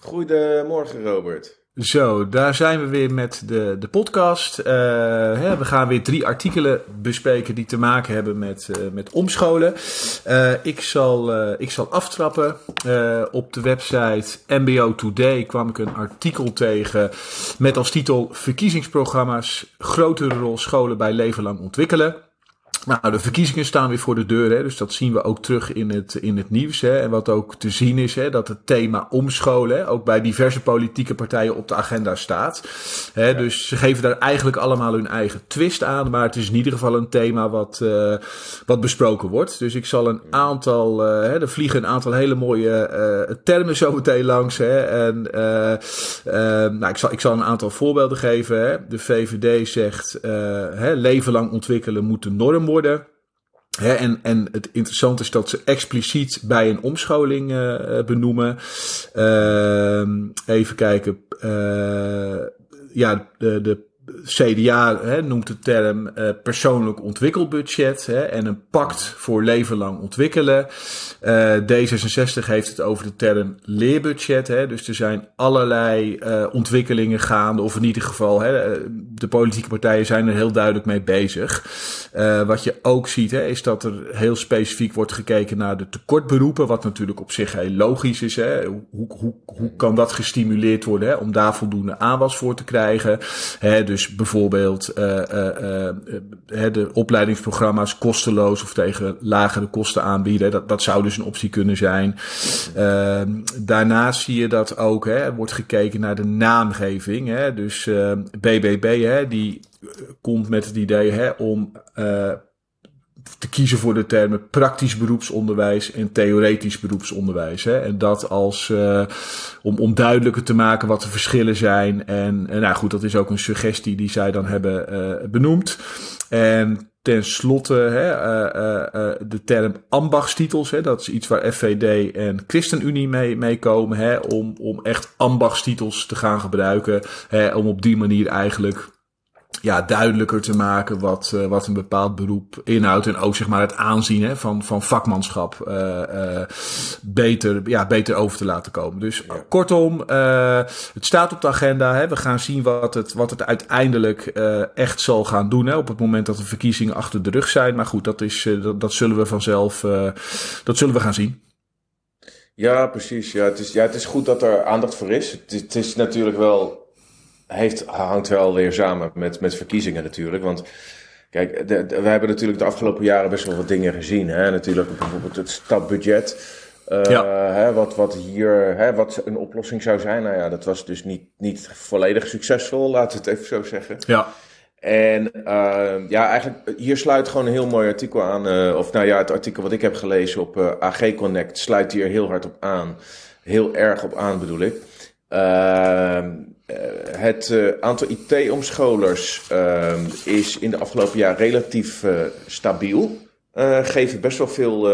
Goedemorgen, Robert. Zo, daar zijn we weer met de, de podcast. Uh, hè, we gaan weer drie artikelen bespreken die te maken hebben met, uh, met omscholen. Uh, ik, zal, ik zal aftrappen. op de website MBO Today kwam ik een artikel tegen met als titel Verkiezingsprogramma's grotere rol scholen bij leven lang ontwikkelen. Nou, de verkiezingen staan weer voor de deur, hè, dus dat zien we ook terug in het, in het nieuws. Hè, en wat ook te zien is, hè, dat het thema omscholen hè, ook bij diverse politieke partijen op de agenda staat. Hè, ja. Dus ze geven daar eigenlijk allemaal hun eigen twist aan, maar het is in ieder geval een thema wat, uh, wat besproken wordt. Dus ik zal een aantal, uh, hè, er vliegen een aantal hele mooie uh, termen zo meteen langs. Hè, en nou, ik, zal, ik zal een aantal voorbeelden geven. Hè. De VVD zegt, hè, leven lang ontwikkelen moet de norm worden. en, en het interessante is dat ze expliciet bij een omscholing uh, benoemen. Uh, even kijken. Uh, ja, de, de CDA hè, noemt de term uh, persoonlijk ontwikkelbudget hè, en een pact voor leven lang ontwikkelen. Uh, D66 heeft het over de term leerbudget. Hè, dus er zijn allerlei uh, ontwikkelingen gaande, of in ieder geval hè, de politieke partijen zijn er heel duidelijk mee bezig. wat je ook ziet hè, is dat er heel specifiek wordt gekeken naar de tekortberoepen, wat natuurlijk op zich heel logisch is. Hè. Hoe, hoe, hoe kan dat gestimuleerd worden hè, om daar voldoende aanwas voor te krijgen? Hè, dus bijvoorbeeld uh, uh, uh, de opleidingsprogramma's kosteloos of tegen lagere kosten aanbieden. Dat, dat zou dus een optie kunnen zijn. Ehm, daarnaast zie je dat ook hè, wordt gekeken naar de naamgeving. Hè. Dus BBB hè, die komt met het idee hè, om te kiezen voor de termen praktisch beroepsonderwijs en theoretisch beroepsonderwijs. Hè? En dat als uh, om, om duidelijker te maken wat de verschillen zijn. En, en nou goed, dat is ook een suggestie die zij dan hebben uh, benoemd. En ten slotte hè, uh, de term ambachtstitels. Hè, dat is iets waar FVD en ChristenUnie mee, mee komen. Hè, om, om echt ambachtstitels te gaan gebruiken. Hè, om op die manier eigenlijk ja, duidelijker te maken wat, uh, wat een bepaald beroep inhoudt. En ook zeg maar het aanzien hè, van, van vakmanschap uh, uh, beter, ja, beter over te laten komen. Dus ja. kortom, het staat op de agenda. Hè. We gaan zien wat het, wat het uiteindelijk echt zal gaan doen. Hè, op het moment dat de verkiezingen achter de rug zijn. Maar goed, dat, is, dat, dat zullen we vanzelf dat zullen we gaan zien. Ja, precies. Ja, het, is, ja, het is goed dat er aandacht voor is. Het, het is natuurlijk wel heeft, hangt wel weer samen met, met verkiezingen natuurlijk. Want kijk, de, we hebben natuurlijk de afgelopen jaren best wel wat dingen gezien. Hè? Natuurlijk bijvoorbeeld het stapbudget. Uh, ja. hè, wat, wat hier hè, wat een oplossing zou zijn. Nou ja, dat was dus niet, niet volledig succesvol, laten we het even zo zeggen. Ja. En uh, ja, eigenlijk hier sluit gewoon een heel mooi artikel aan. Uh, of nou ja, het artikel wat ik heb gelezen op AG Connect sluit hier heel hard op aan. Heel erg op aan bedoel ik. Ehm, eh, het uh, aantal IT-omscholers uh, is in de afgelopen jaar relatief uh, stabiel. geven best wel veel.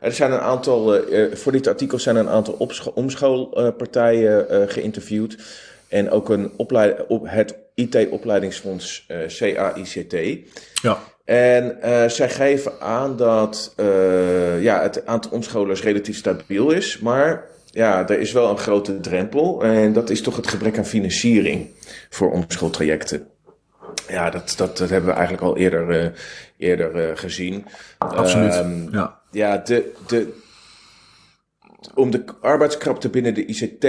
er zijn een aantal. voor dit artikel zijn een aantal omschoolpartijen geïnterviewd. En ook een opleid, op het IT-opleidingsfonds CAICT. Ja. En zij geven aan dat ja, het aantal omscholers relatief stabiel is. Maar ja, er is wel een grote drempel. En dat is toch het gebrek aan financiering voor omschooltrajecten. Ja, dat, dat, dat hebben we eigenlijk al eerder, uh, eerder gezien. Absoluut. Um, ja, ja de, de, om de arbeidskrapte binnen de ICT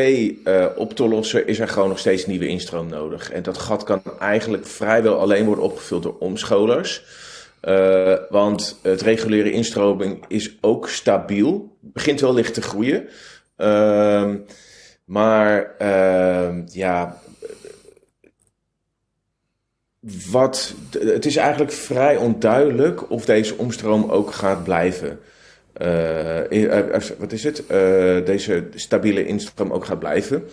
uh, op te lossen, is er gewoon nog steeds nieuwe instroom nodig. En dat gat kan eigenlijk vrijwel alleen worden opgevuld door omscholers. Uh, want het reguliere instroming is ook stabiel. Begint wel licht te groeien. Um, maar uh, ja, wat, het is eigenlijk vrij onduidelijk of deze omstroom ook gaat blijven. Uh, wat is het? Deze stabiele instroom ook gaat blijven.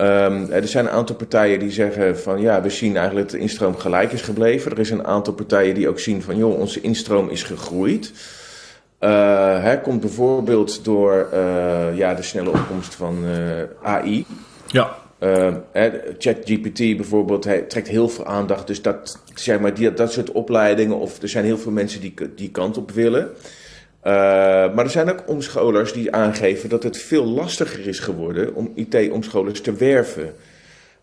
Um, er zijn een aantal partijen die zeggen van ja, we zien eigenlijk dat de instroom gelijk is gebleven. Er is een aantal partijen die ook zien van joh, onze instroom is gegroeid. Uh, hè, komt bijvoorbeeld door uh, ja, de snelle opkomst van uh, AI. Ja. ChatGPT bijvoorbeeld hij trekt heel veel aandacht. Dus dat, zeg maar, die, dat soort opleidingen, of er zijn heel veel mensen die die kant op willen. Uh, maar er zijn ook omscholers die aangeven dat het veel lastiger is geworden om IT-omscholers te werven.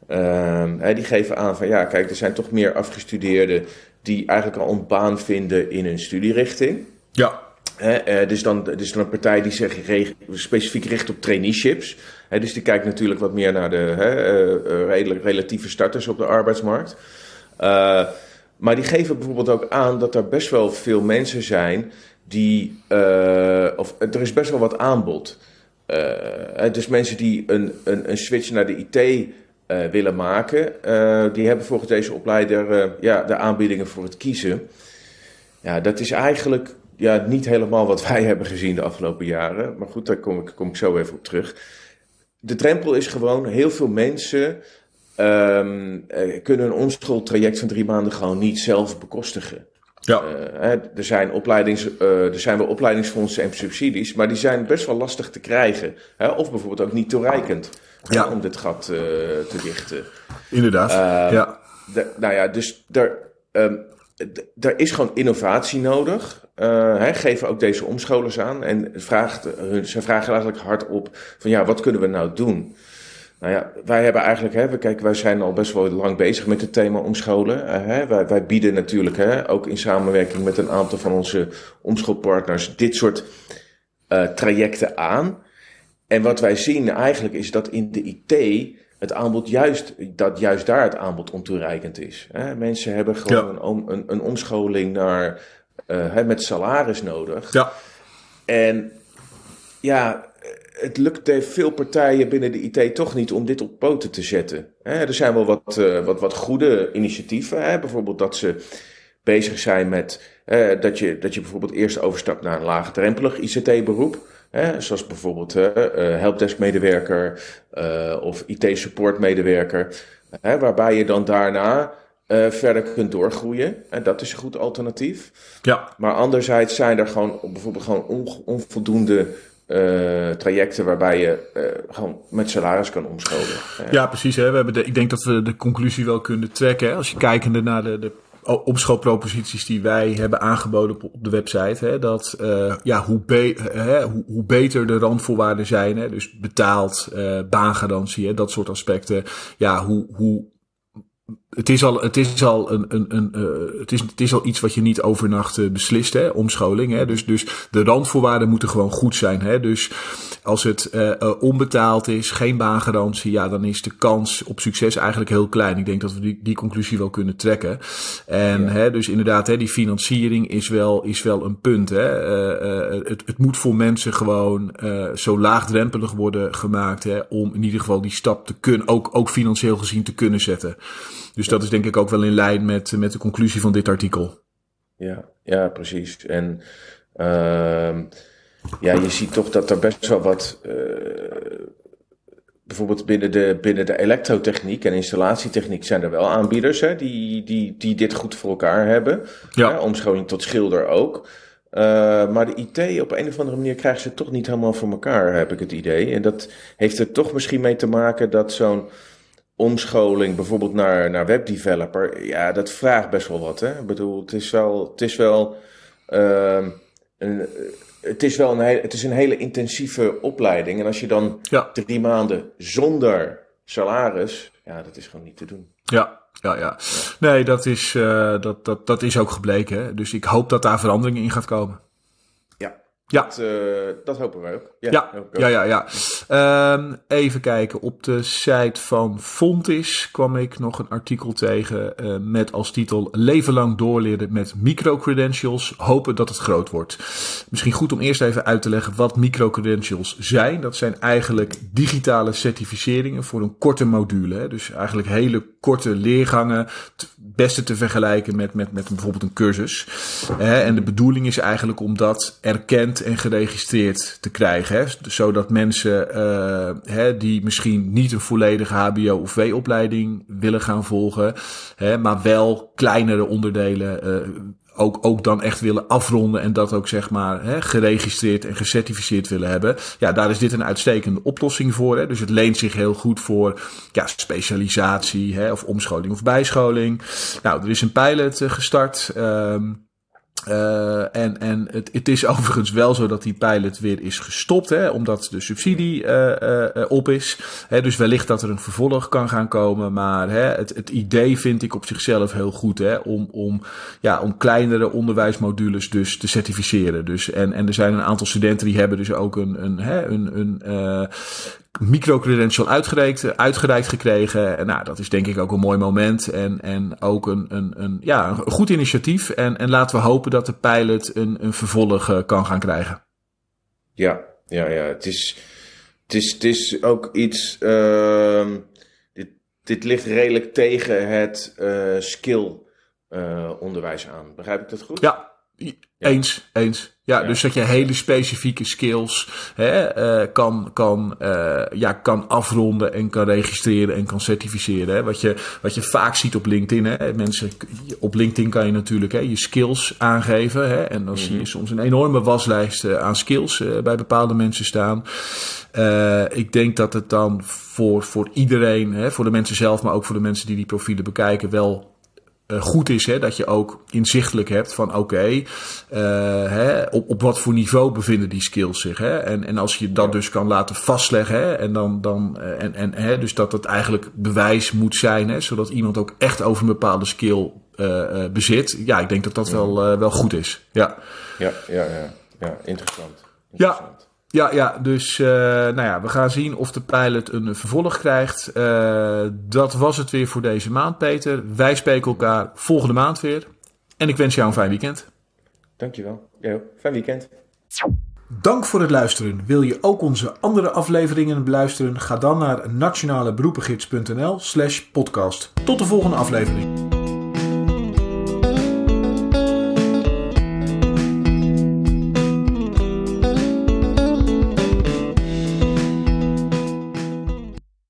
Uh, die geven aan van ja, kijk, er zijn toch meer afgestudeerden die eigenlijk al een baan vinden in een studierichting. Ja. Uh, dus, dan, dus dan een partij die zich specifiek richt op traineeships. dus die kijkt natuurlijk wat meer naar de uh, relatieve starters op de arbeidsmarkt. maar die geven bijvoorbeeld ook aan dat er best wel veel mensen zijn die, uh, of er is best wel wat aanbod. Uh, dus mensen die een, een, een switch naar de IT uh, willen maken, die hebben volgens deze opleider ja, de aanbiedingen voor het kiezen. Ja, dat is eigenlijk ja, niet helemaal wat wij hebben gezien de afgelopen jaren. Maar goed, daar kom ik, kom ik zo even op terug. De drempel is gewoon, heel veel mensen um, kunnen een onschooltraject van drie maanden gewoon niet zelf bekostigen. Ja. Uh, er, zijn opleidings, uh, er zijn wel opleidingsfondsen en subsidies, maar die zijn best wel lastig te krijgen. Hè? Of bijvoorbeeld ook niet toereikend ja. om dit gat uh, te dichten. Inderdaad. Ehm, ja. Nou ja, dus er, um, er is gewoon innovatie nodig. Hè? Geven ook deze omscholers aan. En vraagt, hun, ze vragen eigenlijk hardop van ja, wat kunnen we nou doen? Nou ja, wij hebben eigenlijk, hè, kijk, wij zijn al best wel lang bezig met het thema omscholen. Uh, hè. Wij, wij, bieden natuurlijk, hè, ook in samenwerking met een aantal van onze omschoolpartners, dit soort uh, trajecten aan. En wat wij zien eigenlijk is dat in de IT het aanbod juist, dat juist daar het aanbod ontoereikend is. Hè. Mensen hebben gewoon ja. een, een, een, omscholing naar, uh, hè, met salaris nodig. Ja. En ja, het lukt veel partijen binnen de IT toch niet om dit op poten te zetten. Er zijn wel wat, uh, wat, wat goede initiatieven. Bijvoorbeeld dat ze bezig zijn met uh, dat, je, dat je bijvoorbeeld eerst overstapt naar een laagdrempelig ICT-beroep. Zoals bijvoorbeeld uh, helpdesk-medewerker of IT-support-medewerker. Waarbij je dan daarna uh, verder kunt doorgroeien. En dat is een goed alternatief. Ja. Maar anderzijds zijn er gewoon bijvoorbeeld gewoon on, onvoldoende uh, trajecten waarbij je uh, gewoon met salaris kan omscholen. Ja, precies. Hè. We hebben ik denk dat we de conclusie wel kunnen trekken. Als je kijkende naar de, de omschoolproposities die wij hebben aangeboden op, de website. Hè, dat ja, hoe, hè, hoe, hoe, beter de randvoorwaarden zijn. Hè, dus betaald, baangarantie, hè, dat soort aspecten. Ja, hoe, hoe het is al, het is al een, een, een uh, het is, het is al iets wat je niet overnacht uh, beslist, hè, omscholing. Hè. Dus, dus de randvoorwaarden moeten gewoon goed zijn. Hè. Dus als het uh, onbetaald is, geen baangarantie, ja, dan is de kans op succes eigenlijk heel klein. Ik denk dat we die, die conclusie wel kunnen trekken. En ja. hè, dus inderdaad, hè, die financiering is wel, is wel een punt. Hè. het, het moet voor mensen gewoon zo laagdrempelig worden gemaakt hè, om in ieder geval die stap te kunnen, ook, ook financieel gezien te kunnen zetten. Dus dat is denk ik ook wel in lijn met, met de conclusie van dit artikel. Ja, ja precies. En uh, ja, je ziet toch dat er best wel wat. Uh, bijvoorbeeld binnen de, binnen de elektrotechniek en installatietechniek zijn er wel aanbieders hè, die, die, die dit goed voor elkaar hebben. Ja. ja omscholing tot schilder ook. Uh, maar de IT op een of andere manier krijgen ze toch niet helemaal voor elkaar, heb ik het idee. En dat heeft er toch misschien mee te maken dat zo'n omscholing bijvoorbeeld naar, naar webdeveloper, ja, dat vraagt best wel wat. Hè? Ik bedoel, het is wel, het is wel, uh, een, het is wel een, hele, het is een hele intensieve opleiding. En als je dan ja. drie maanden zonder salaris, ja, dat is gewoon niet te doen. Ja, ja, ja. Nee, dat is, uh, dat, dat, dat is ook gebleken. Hè? Dus ik hoop dat daar veranderingen in gaat komen. Ja. Dat, uh, dat hopen wij ook. Ja, ja, ook. ja, ja. ja. Um, even kijken. Op de site van Fontis kwam ik nog een artikel tegen uh, met als titel Leven lang doorleren met microcredentials. Hopen dat het groot wordt. Misschien goed om eerst even uit te leggen wat microcredentials zijn. Dat zijn eigenlijk digitale certificeringen voor een korte module. Hè. Dus eigenlijk hele korte leergangen beste te vergelijken met, met, met bijvoorbeeld een cursus. en de bedoeling is eigenlijk om dat erkend en geregistreerd te krijgen. Hè, zodat mensen hè, die misschien niet een volledige HBO of W-opleiding willen gaan volgen, hè, maar wel kleinere onderdelen ook, ook dan echt willen afronden en dat ook zeg maar hè, geregistreerd en gecertificeerd willen hebben. Ja, daar is dit een uitstekende oplossing voor. Hè. Dus het leent zich heel goed voor ja, specialisatie hè, of omscholing of bijscholing. Nou, er is een pilot uh, gestart. Um, uh, en en het, het is overigens wel zo dat die pilot weer is gestopt, hè, omdat de subsidie uh, op is. Hè, dus wellicht dat er een vervolg kan gaan komen. Maar hè, het, het idee vind ik op zichzelf heel goed hè, om, om, ja, om kleinere onderwijsmodules dus te certificeren. Dus, en, en er zijn een aantal studenten die hebben dus ook een, een, hè, een, een microcredential uitgereikt, uitgereikt gekregen. En nou, dat is denk ik ook een mooi moment. En, en ook een, een, een, ja, een goed initiatief. En, en laten we hopen dat de pilot een, een vervolg uh, kan gaan krijgen. Ja, ja, ja. Het is, het is, het is ook iets. Uh, dit, dit ligt redelijk tegen het uh, skill uh, onderwijs aan. Begrijp ik dat goed? Ja, eens, eens. Ja, dus dat je hele specifieke skills hè, uh, kan, kan, uh, ja, kan afronden en kan registreren en kan certificeren. Hè. Wat, je, wat je vaak ziet op LinkedIn. Hè. Mensen, op LinkedIn kan je natuurlijk hè, je skills aangeven. Hè, en dan zie je mhm. soms een enorme waslijst uh, aan skills bij bepaalde mensen staan. ik denk dat het dan voor, voor iedereen, hè, voor de mensen zelf, maar ook voor de mensen die die profielen bekijken, wel goed is hè, dat je ook inzichtelijk hebt van oké, okay, uh, op, op wat voor niveau bevinden die skills zich. Hè? En, en als je dat dus kan laten vastleggen hè, en dan, dan uh, en, en hè, dus dat het eigenlijk bewijs moet zijn, hè, zodat iemand ook echt over een bepaalde skill bezit. Ja, ik denk dat dat wel, wel goed is. Ja, ja, ja, ja, ja interessant. interessant. Ja. Ja, ja, dus uh, nou ja, we gaan zien of de pilot een vervolg krijgt. Uh, dat was het weer voor deze maand, Peter. Wij spreken elkaar volgende maand weer. En ik wens jou een fijn weekend. Dankjewel. Ja, fijn weekend. Dank voor het luisteren. Wil je ook onze andere afleveringen beluisteren? Ga dan naar nationaleberoepengids.nl slash podcast. Tot de volgende aflevering.